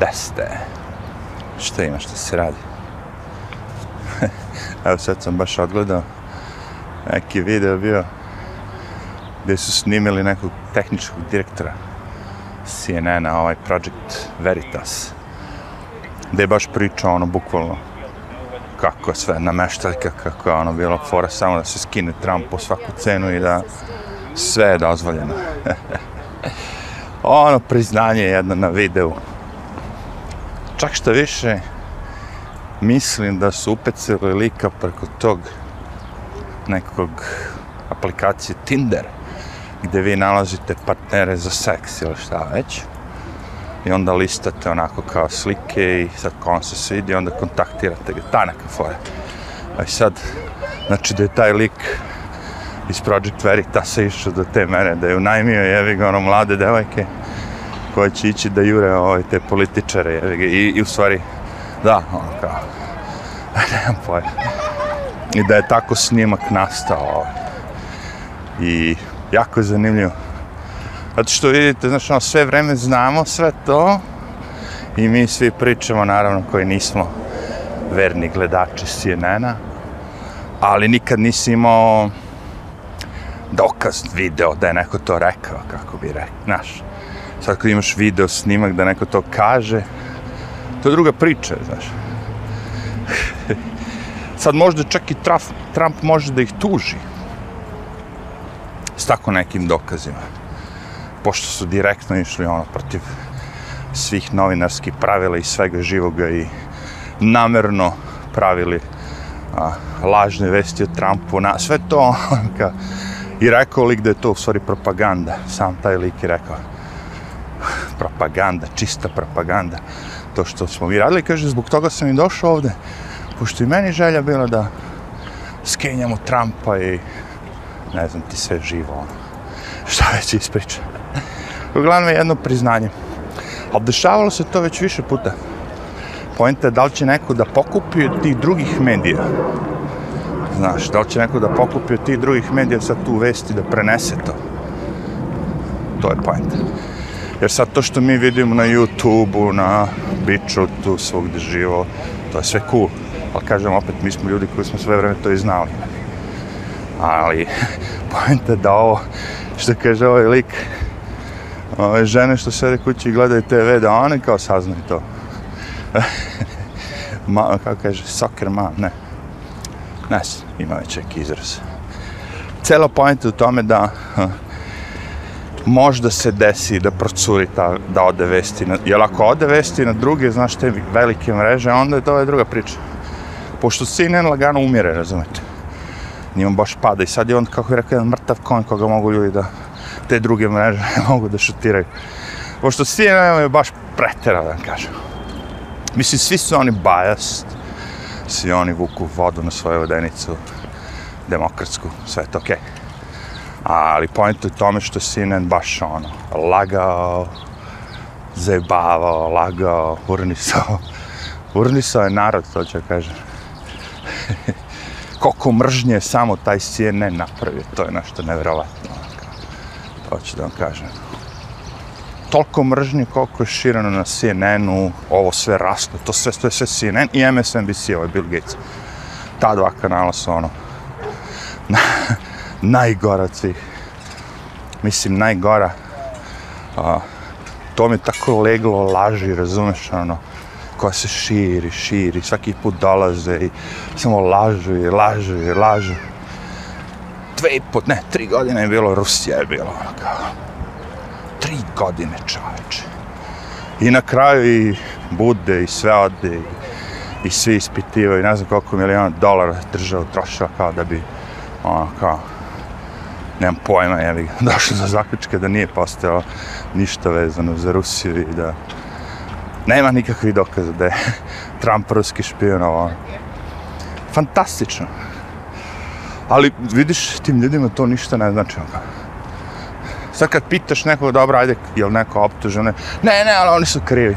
deste. Šta ima što se radi? Evo sad sam baš odgledao neki video bio gdje su snimili nekog tehničkog direktora CNN-a, ovaj Project Veritas gdje je baš pričao ono bukvalno kako sve nameštaljka, kako je ono bilo fora samo da se skine Trump po svaku cenu i da sve je dozvoljeno. ono priznanje jedno na videu Čak što više, mislim da su upecili lika preko tog nekog aplikacije Tinder, gde vi nalazite partnere za seks ili šta već. I onda listate onako kao slike i sad ko on se svidi, onda kontaktirate ga, ta neka fora. A i sad, znači da je taj lik iz Project Veritas išao do te mere, da je unajmio jevi ga ono mlade devojke, koja će ići da jure ovaj, te političare I, i u stvari da, ono kao nemam pojma i da je tako snimak nastao ovaj. i jako je zanimljivo zato što vidite, znaš, ono, sve vreme znamo sve to i mi svi pričamo, naravno, koji nismo verni gledači CNN-a ali nikad nisi imao dokaz video da je neko to rekao, kako bi rekao, znaš, sad kad imaš video snimak da neko to kaže, to je druga priča, znaš. sad možda čak i traf, Trump može da ih tuži s tako nekim dokazima. Pošto su direktno išli ono protiv svih novinarskih pravila i svega živoga i namerno pravili a, lažne vesti o Trumpu, na, sve to i rekao lik da je to u stvari propaganda, sam taj lik je rekao propaganda, čista propaganda, to što smo mi radili. Kaže, zbog toga sam i došao ovde, pošto i meni želja bila da skenjamo Trumpa i ne znam ti sve živo, ono. Šta već ispriča. Uglavnom je jedno priznanje. Ali dešavalo se to već više puta. Poenta je da li će neko da pokupi od tih drugih medija. Znaš, da li će neko da pokupi od tih drugih medija sad tu vesti da prenese to. To je poenta. Jer sad to što mi vidimo na YouTube-u, na biću tu svog gdje živo, to je sve cool. Ali kažem opet, mi smo ljudi koji smo sve vreme to i znali. Ali, pojenta da ovo, što kaže ovaj lik, ove žene što sede kući i gledaju TV, da one kao saznaju to. Ma, kako kaže, soccer mom, ne. Ne, ima već čak izraz. Cela pojenta u tome da, ha, možda se desi da procuri ta, da ode vesti. Na, jer ako ode vesti na druge, znaš, te velike mreže, onda je to je druga priča. Pošto CNN lagano umire, razumete. Nije on baš pada i sad je on, kako bih rekao, jedan mrtav konj koga mogu ljudi da te druge mreže mogu da šutiraju. Pošto CNN je baš pretera, da vam kažem. Mislim, svi su oni biased, svi oni vuku vodu na svoju vodenicu, demokratsku, sve je to okej. Okay. Ali point u tome što sinen baš ono, lagao, zajebavao, lagao, urnisao. Urnisao je narod, to će kažem. Koliko mržnje samo taj CNN napravio, to je nešto nevjerovatno. To ću da vam kažem. Toliko mržnje koliko je širano na CNN-u, ovo sve rasto, to sve, sve, sve CNN i MSNBC, ovo je Bill Gates. Ta dva kanala su ono, najgora od svih. Mislim, najgora. A, to mi tako leglo laži, razumeš, ono, koja se širi, širi, svaki put dolaze i samo lažu i lažu i lažu. Dve i put, ne, tri godine je bilo, Rusija je bilo, ono, kao, tri godine, čoveče. I na kraju i bude i sve ode i, i svi ispitivaju, ne znam koliko miliona dolara država trošila kao da bi, ono, kao, nemam pojma, jeli, došli za zaključke da nije postao ništa vezano za Rusiju i da nema nikakvih dokaza da je Trump ruski špion ovo. Fantastično. Ali vidiš, tim ljudima to ništa ne znači. Ono. Sad kad pitaš nekog, dobro, ajde, je li neko optužen? Ne, ne, ali oni su krivi.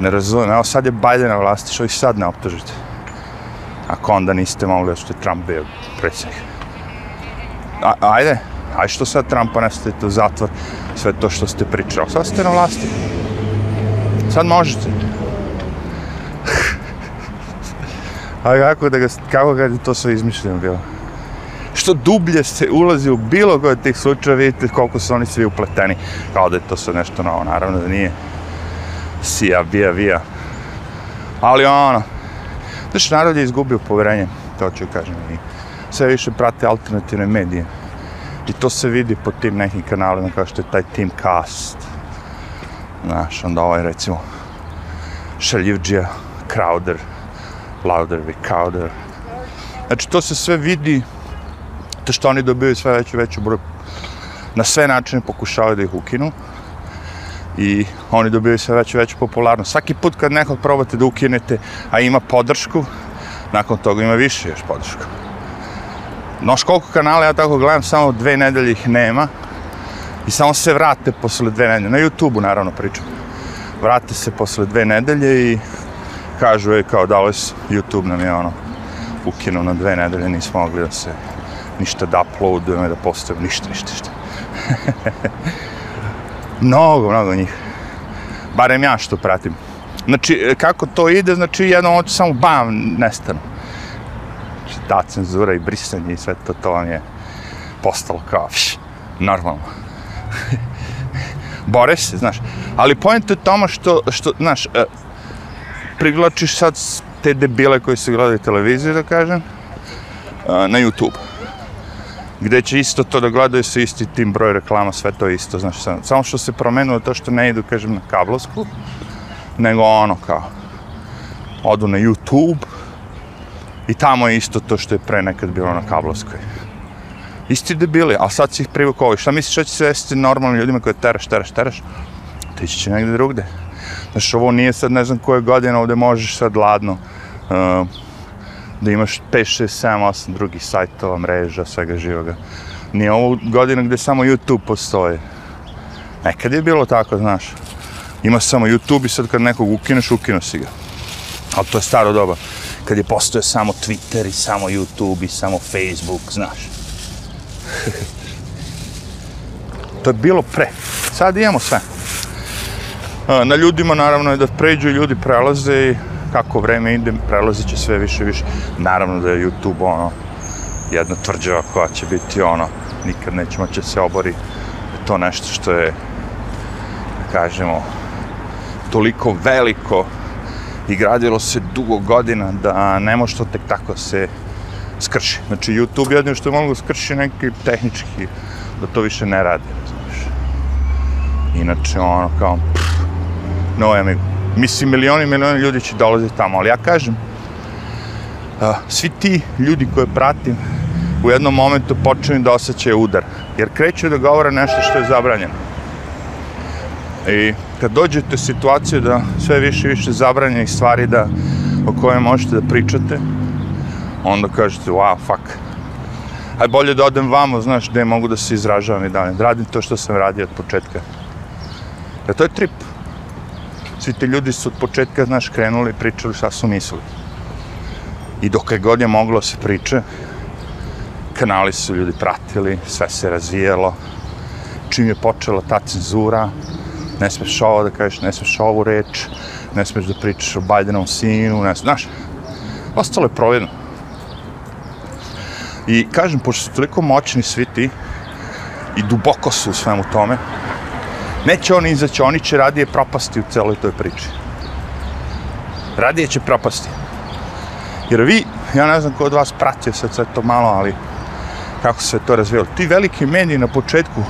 Ne razumijem, evo sad je Biden na vlasti, što ih sad ne optužite? Ako onda niste mogli da ste Trump bio predsjednik a, ajde, ajde što sad Trump ponesete u zatvor sve to što ste pričali. Sad ste na vlasti. Sad možete. a kako, da ga, kako ga je to sve izmišljeno bilo? Što dublje se ulazi u bilo koje tih slučaja, vidite koliko su oni svi upleteni. Kao da je to sve nešto novo, naravno da nije. Sija, bija, bija. Ali ono, znaš, narod je izgubio povrenje, to ću kažem i sve više prate alternativne medije. I to se vidi po tim nekim kanalima kao što je taj Team Cast. Znaš, onda ovaj recimo Šaljivđija, Crowder, Louder, Recowder. Znači to se sve vidi to što oni dobijaju sve veću veću broj na sve načine pokušavaju da ih ukinu i oni dobijaju sve veću veću popularnost. Svaki put kad nekog probate da ukinete, a ima podršku, nakon toga ima više još podršku. Noš koliko kanala ja tako gledam, samo dve nedelje ih nema. I samo se vrate posle dve nedelje. Na YouTube-u naravno pričam. Vrate se posle dve nedelje i kažu je kao da les, YouTube nam je ono ukinu na dve nedelje, nismo mogli da se ništa da uploadujemo da postavimo, ništa, ništa, ništa. mnogo, mnogo njih. Barem ja što pratim. Znači, e, kako to ide, znači jedno oči samo bam, nestanu. Znači, ta cenzura i brisanje i sve to, to vam je postalo kao pš, normalno. Bore se, znaš. Ali pojent je tamo što, što znaš, uh, privlačiš sad te debile koji su gledali televiziju, da kažem, uh, na YouTube. Gde će isto to da gledaju su isti tim broj reklama, sve to isto, znaš. Sam, samo što se promenuo to što ne idu, kažem, na kablovsku, nego ono kao, odu na YouTube, I tamo je isto to što je pre nekad bilo na Kablovskoj. Isti debili, a sad si ih privukao i šta misliš što će se vesti normalnim ljudima koje teraš, teraš, teraš? Ti će će negde drugde. Znaš, ovo nije sad ne znam koje godine, ovde možeš sad ladno uh, da imaš 5, 6, 7, 8 drugih sajtova, mreža, svega živoga. Nije ovo godina gde samo YouTube postoje. Nekad je bilo tako, znaš. Ima samo YouTube i sad kad nekog ukineš, ukino si ga. Ali to je staro doba kad je postoje samo Twitter i samo YouTube i samo Facebook, znaš. to je bilo pre. Sad imamo sve. Na ljudima naravno je da pređu ljudi prelaze i kako vreme ide, prelazit će sve više i više. Naravno da je YouTube ono, jedna tvrđava koja će biti ono, nikad nećemo će se obori to nešto što je, kažemo, toliko veliko i gradilo se dugo godina da ne može to tek tako se skrši. Znači, YouTube jedino što je mogu skrši neki tehnički, da to više ne radi, razumiješ. Inače, ono, kao, pff, no, ja mi, mislim, milioni, milioni ljudi će dolaziti tamo, ali ja kažem, uh, svi ti ljudi koje pratim, u jednom momentu počinju da osjećaju udar, jer kreću da govore nešto što je zabranjeno. I, e, kad dođete u situaciju da sve više i više zabranjenih stvari da, o koje možete da pričate, onda kažete, wow, fuck. Aj bolje da odem vamo, znaš, gde mogu da se izražavam i dalje. Radim to što sam radio od početka. Da e, to je trip. Svi ti ljudi su od početka, znaš, krenuli i pričali šta su mislili. I dok je god je moglo se priče, kanali su ljudi pratili, sve se razvijelo. Čim je počela ta cenzura, ne smeš ovo da kažeš, ne smeš ovu reč, ne smeš da pričaš o Bajdenovom sinu, ne smeš, znaš, ostalo je provjedno. I kažem, pošto su toliko moćni svi ti i duboko su u svemu tome, neće oni izaći, oni će radije propasti u celoj toj priči. Radije će propasti. Jer vi, ja ne znam ko od vas pratio sad sve to malo, ali kako se to razvijalo. Ti veliki mediji na početku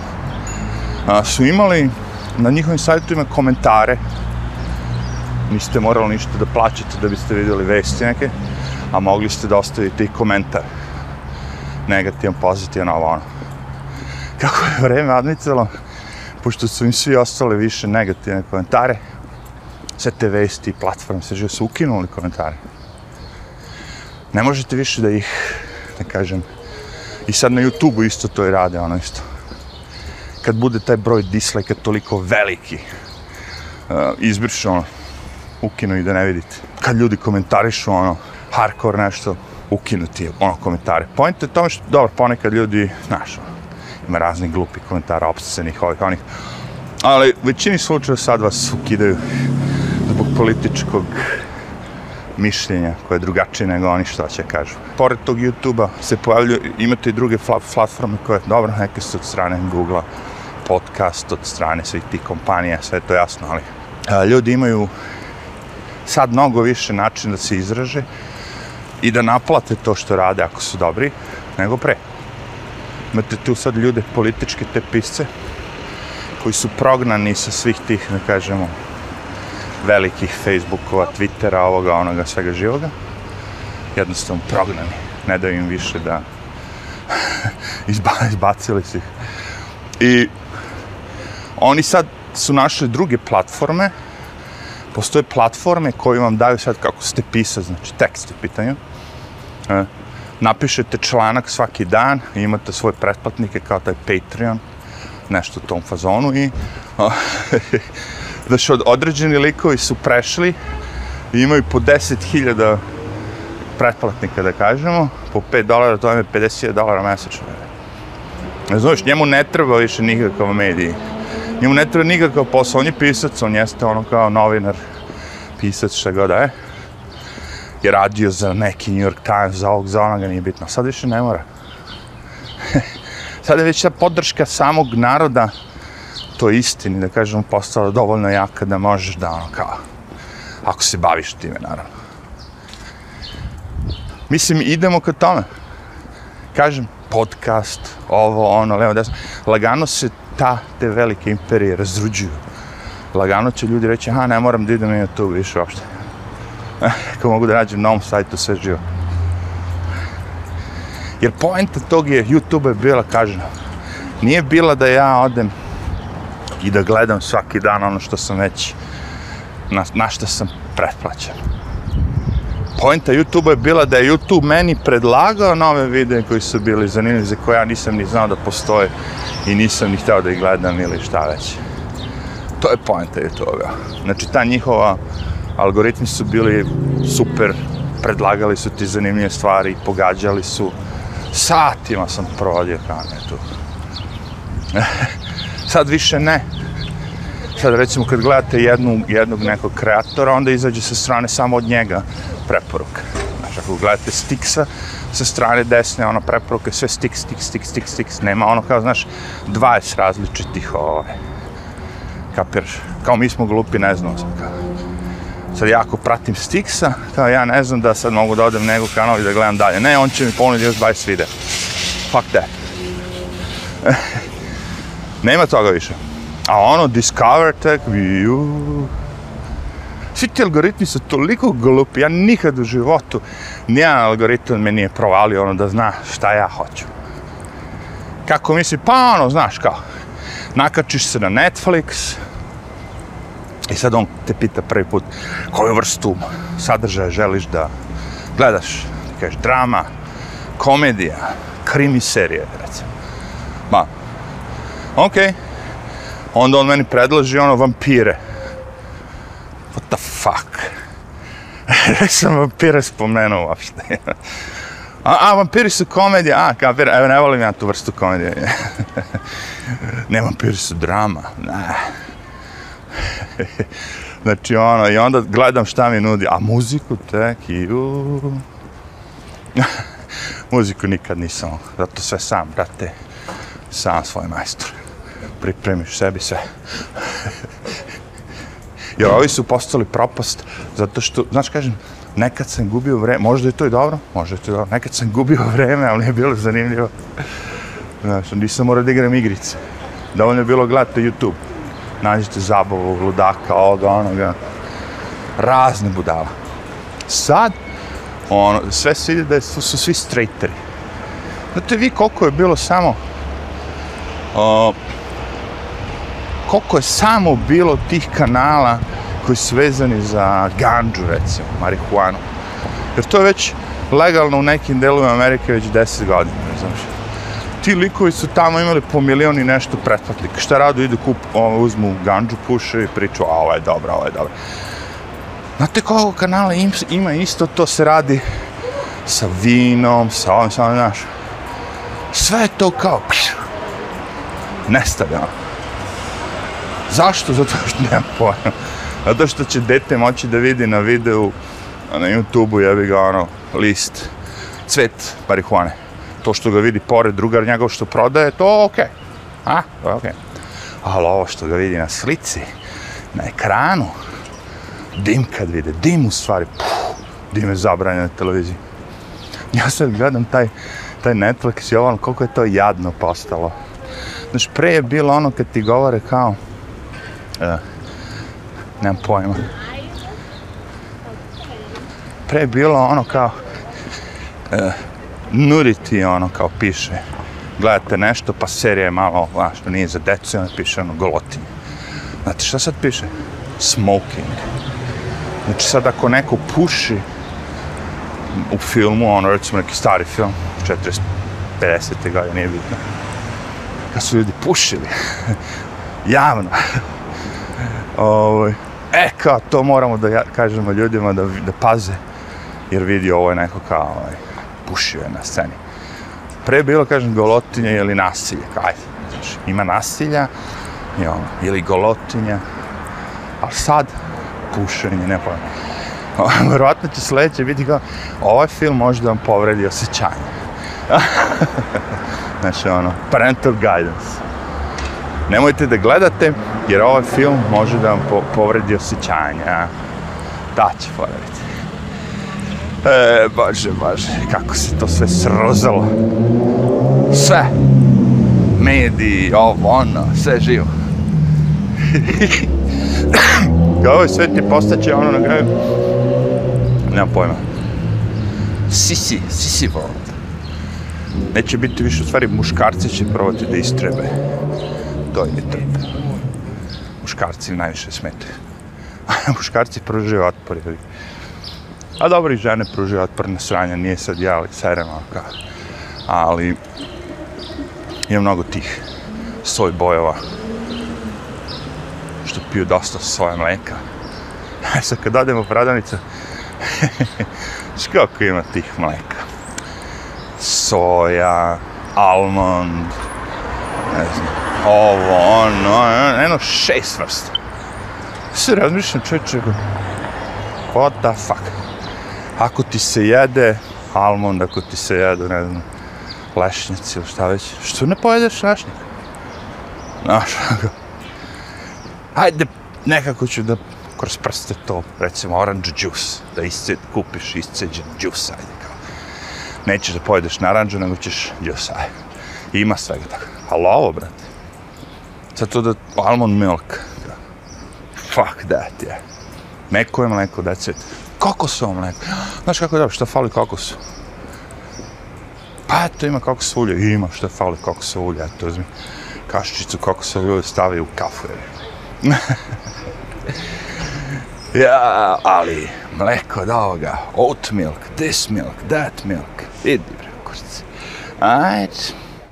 a, su imali na njihovim sajtu ima komentare. Niste morali ništa da plaćate da biste vidjeli vesti neke, a mogli ste da ostavite i komentar. Negativan, pozitivan, ovo ono. Kako je vreme admitilo, pošto su im svi ostali više negativne komentare, sve te vesti i platform se žive su ukinuli komentare. Ne možete više da ih, da kažem, i sad na YouTube-u isto to i rade, ono isto kad bude taj broj dislike toliko veliki, uh, izbrišu ono, ukinu i da ne vidite. Kad ljudi komentarišu ono, hardcore nešto, ukinuti je ono komentare. Point je tome što, dobro, ponekad ljudi, znaš, ono, ima raznih glupih komentara, obsesenih, ovih, onih. Ali u većini slučajeva sad vas ukidaju zbog političkog mišljenja koje je drugačije nego oni što će kažu. Pored tog YouTube-a se pojavljuju, imate i druge platforme koje, dobro, neke su od strane Google-a, podcast od strane svih tih kompanija, sve to jasno, ali a, ljudi imaju sad mnogo više način da se izraže i da naplate to što rade ako su dobri, nego pre. Imate tu sad ljude, političke te pisce, koji su prognani sa svih tih, da kažemo, velikih Facebookova, Twittera, ovoga, onoga, svega živoga. Jednostavno prognani. Ne daju im više da izbacili su ih. I oni sad su našli druge platforme, postoje platforme koje vam daju sad kako ste pisali, znači tekst u pitanju. E, napišete članak svaki dan, imate svoje pretplatnike kao taj Patreon, nešto u tom fazonu i o, znači od određeni likovi su prešli i imaju po 10.000 pretplatnika da kažemo, po 5 dolara, to je 50.000 dolara mesečno. Znači, njemu ne treba više nikakav medij. mediji njemu ne treba nikakav posao, on je pisac, on jeste ono kao novinar, pisac, šta god je. Je radio za neki New York Times, za ovog, za onoga, nije bitno. Sad više ne mora. Sad je već ta podrška samog naroda, to je istini, da kažem, postala dovoljno jaka da možeš da ono kao, ako se baviš time, naravno. Mislim, idemo ka tome. Kažem, podcast, ovo, ono, levo, desno. Lagano se ta, te velike imperije razruđuju. Lagano će ljudi reći, aha, ne moram da idem na YouTube više uopšte. Ako mogu da nađem na ovom sajtu sve živo. Jer poenta tog je, YouTube je bila, kažem, nije bila da ja odem i da gledam svaki dan ono što sam već, na, na što sam pretplaćen poenta YouTube-a je bila da je YouTube meni predlagao nove videe koji su bili zanimljivi, za koje ja nisam ni znao da postoje i nisam ni htio da ih gledam ili šta već. To je poenta YouTube-a. Znači, ta njihova algoritmi su bili super, predlagali su ti zanimljive stvari, pogađali su. Satima sam provodio kanetu. Sad više ne sad recimo kad gledate jednu, jednog nekog kreatora, onda izađe sa strane samo od njega preporuka. Znači, ako gledate Stixa, sa strane desne, ono, preporuke, sve Stix, Stix, Stix, Stix, Stix, nema ono kao, znaš, 20 različitih, ovaj, kapiraš, kao mi smo glupi, ne znam, sam kao. Sad ja ako pratim Stixa, kao ja ne znam da sad mogu da odem nego kanal i da gledam dalje. Ne, on će mi ponuditi još 20 videa. Fuck that. nema toga više. A ono, Discover Tech, juuu... Svi ti algoritmi su toliko glupi, ja nikad u životu nijedan algoritam me nije provalio ono da zna šta ja hoću. Kako misli, pa ono, znaš kao, nakačiš se na Netflix i sad on te pita prvi put koju vrstu sadržaja želiš da gledaš. Kažeš, drama, komedija, krimi serije, recimo. Ma, okej. Okay onda on meni predloži ono vampire. What the fuck? Ne sam vampire spomenuo uopšte. a, a, vampiri su komedija, a, kapira, evo, ne volim ja tu vrstu komedije. ne, vampiri su drama, ne. znači, ono, i onda gledam šta mi nudi, a muziku tek i muziku nikad nisam, zato sve sam, brate, sam svoj majstor pripremiš sebi sve. Jer ovi su postali propast, zato što, znaš, kažem, nekad sam gubio vreme, možda je to i dobro, možda je to i dobro, nekad sam gubio vreme, ali nije bilo zanimljivo. Znaš, nisam morao da igram igrice. Dovoljno je bilo gledati YouTube. Nađete zabavu, ludaka, ovoga, onoga. Razne budala. Sad, ono, sve se vidi da su, su svi straighteri. Znate vi koliko je bilo samo... O, uh, koliko je samo bilo tih kanala koji su vezani za ganđu, recimo, marihuanu. Jer to je već legalno u nekim delovima Amerike već 10 godina, ne znam što. Ti likovi su tamo imali po milioni nešto pretplatnika. Šta radu, idu kup, ovo, uzmu ganđu, puše i priču, a ovo je dobro, ovo je dobro. Znate koliko kanala im, ima isto, to se radi sa vinom, sa ovim, sa ovim, znaš. Sve je to kao, pšš, nestavljeno. Zašto? Zato što nemam pojma. Zato što će dete moći da vidi na videu na YouTube-u jebi ga ono, list, cvet marihuane. To što ga vidi pored drugar njegov što prodaje, to okej. Okay. A, okej. Okay. Ali ovo što ga vidi na slici, na ekranu, dim kad vide, dim u stvari, puh, dim je zabranjen na televiziji. Ja sad gledam taj, taj Netflix i ovo, ono, koliko je to jadno postalo. Znaš, pre je bilo ono kad ti govore kao, uh, nemam pojma. Pre je bilo ono kao uh, nuditi ono kao piše gledate nešto pa serija je malo što nije za decu ono piše ono golotinje. Znate šta sad piše? Smoking. Znači sad ako neko puši u filmu, ono recimo neki stari film, 40-50. godine, nije bitno, kad su ljudi pušili, javno, Ovo, ovaj, e, kao, to moramo da ja, kažemo ljudima da, da paze, jer vidi ovo je neko kao, ovaj, pušio je na sceni. Pre bilo, kažem, golotinje ili nasilje, kaj, znaš, ima nasilja, i ono, ili golotinja, ali sad, pušenje, ne pojma. Verovatno će sledeće biti kao, ovaj film može da vam povredi osjećanje. znači, ono, parental guidance. Nemojte da gledate, jer ovaj film može da vam po povredi osjećanja. Da će povrediti. E, bože, bože, kako se to sve srozalo. Sve. Mediji, ovo, ono, sve živo. I ovo ovaj sve ti postaće ono na kraju. Nemam pojma. Sisi, sisi world. Neće biti više, u stvari, muškarci će provati da istrebe. To je trp muškarci najviše smetaju. muškarci pružaju otpor. Ili... A dobro i žene pružaju otpor na sranja, nije sad ja, ali serem, ali je mnogo tih soj bojova što piju dosta soja mleka. E sad kad odem u pradanicu, škako ima tih mleka. Soja, almond, ne znam, ovo, ono, ono eno šest vrsta. Se razmišljam čovječe, what the fuck? Ako ti se jede almond, ako ti se jedu, ne znam, lešnjaci ili šta već, što ne pojedeš lešnjak? Znaš, ako... Hajde, nekako ću da kroz prste to, recimo, orange juice, da isced, kupiš isceđen juice, ajde, kao. Nećeš da pojedeš naranđu, nego ćeš juice, ajde. Ima svega tako. Ali ovo, brate. Sad to da almond milk. Fuck that, je. Yeah. Meko je mleko, that's it. Kokosovo mleko. Znaš kako je dobro, što fali kokosu? Pa eto, ima kokosovo ulje. Ima što fali kokosovo ulje. Eto, uzmi kašičicu kokosovo ulje stavi u kafu. Je. ja, ali, mleko od ovoga. Oat milk, this milk, that milk. Idi, bre, kurci. Ajde.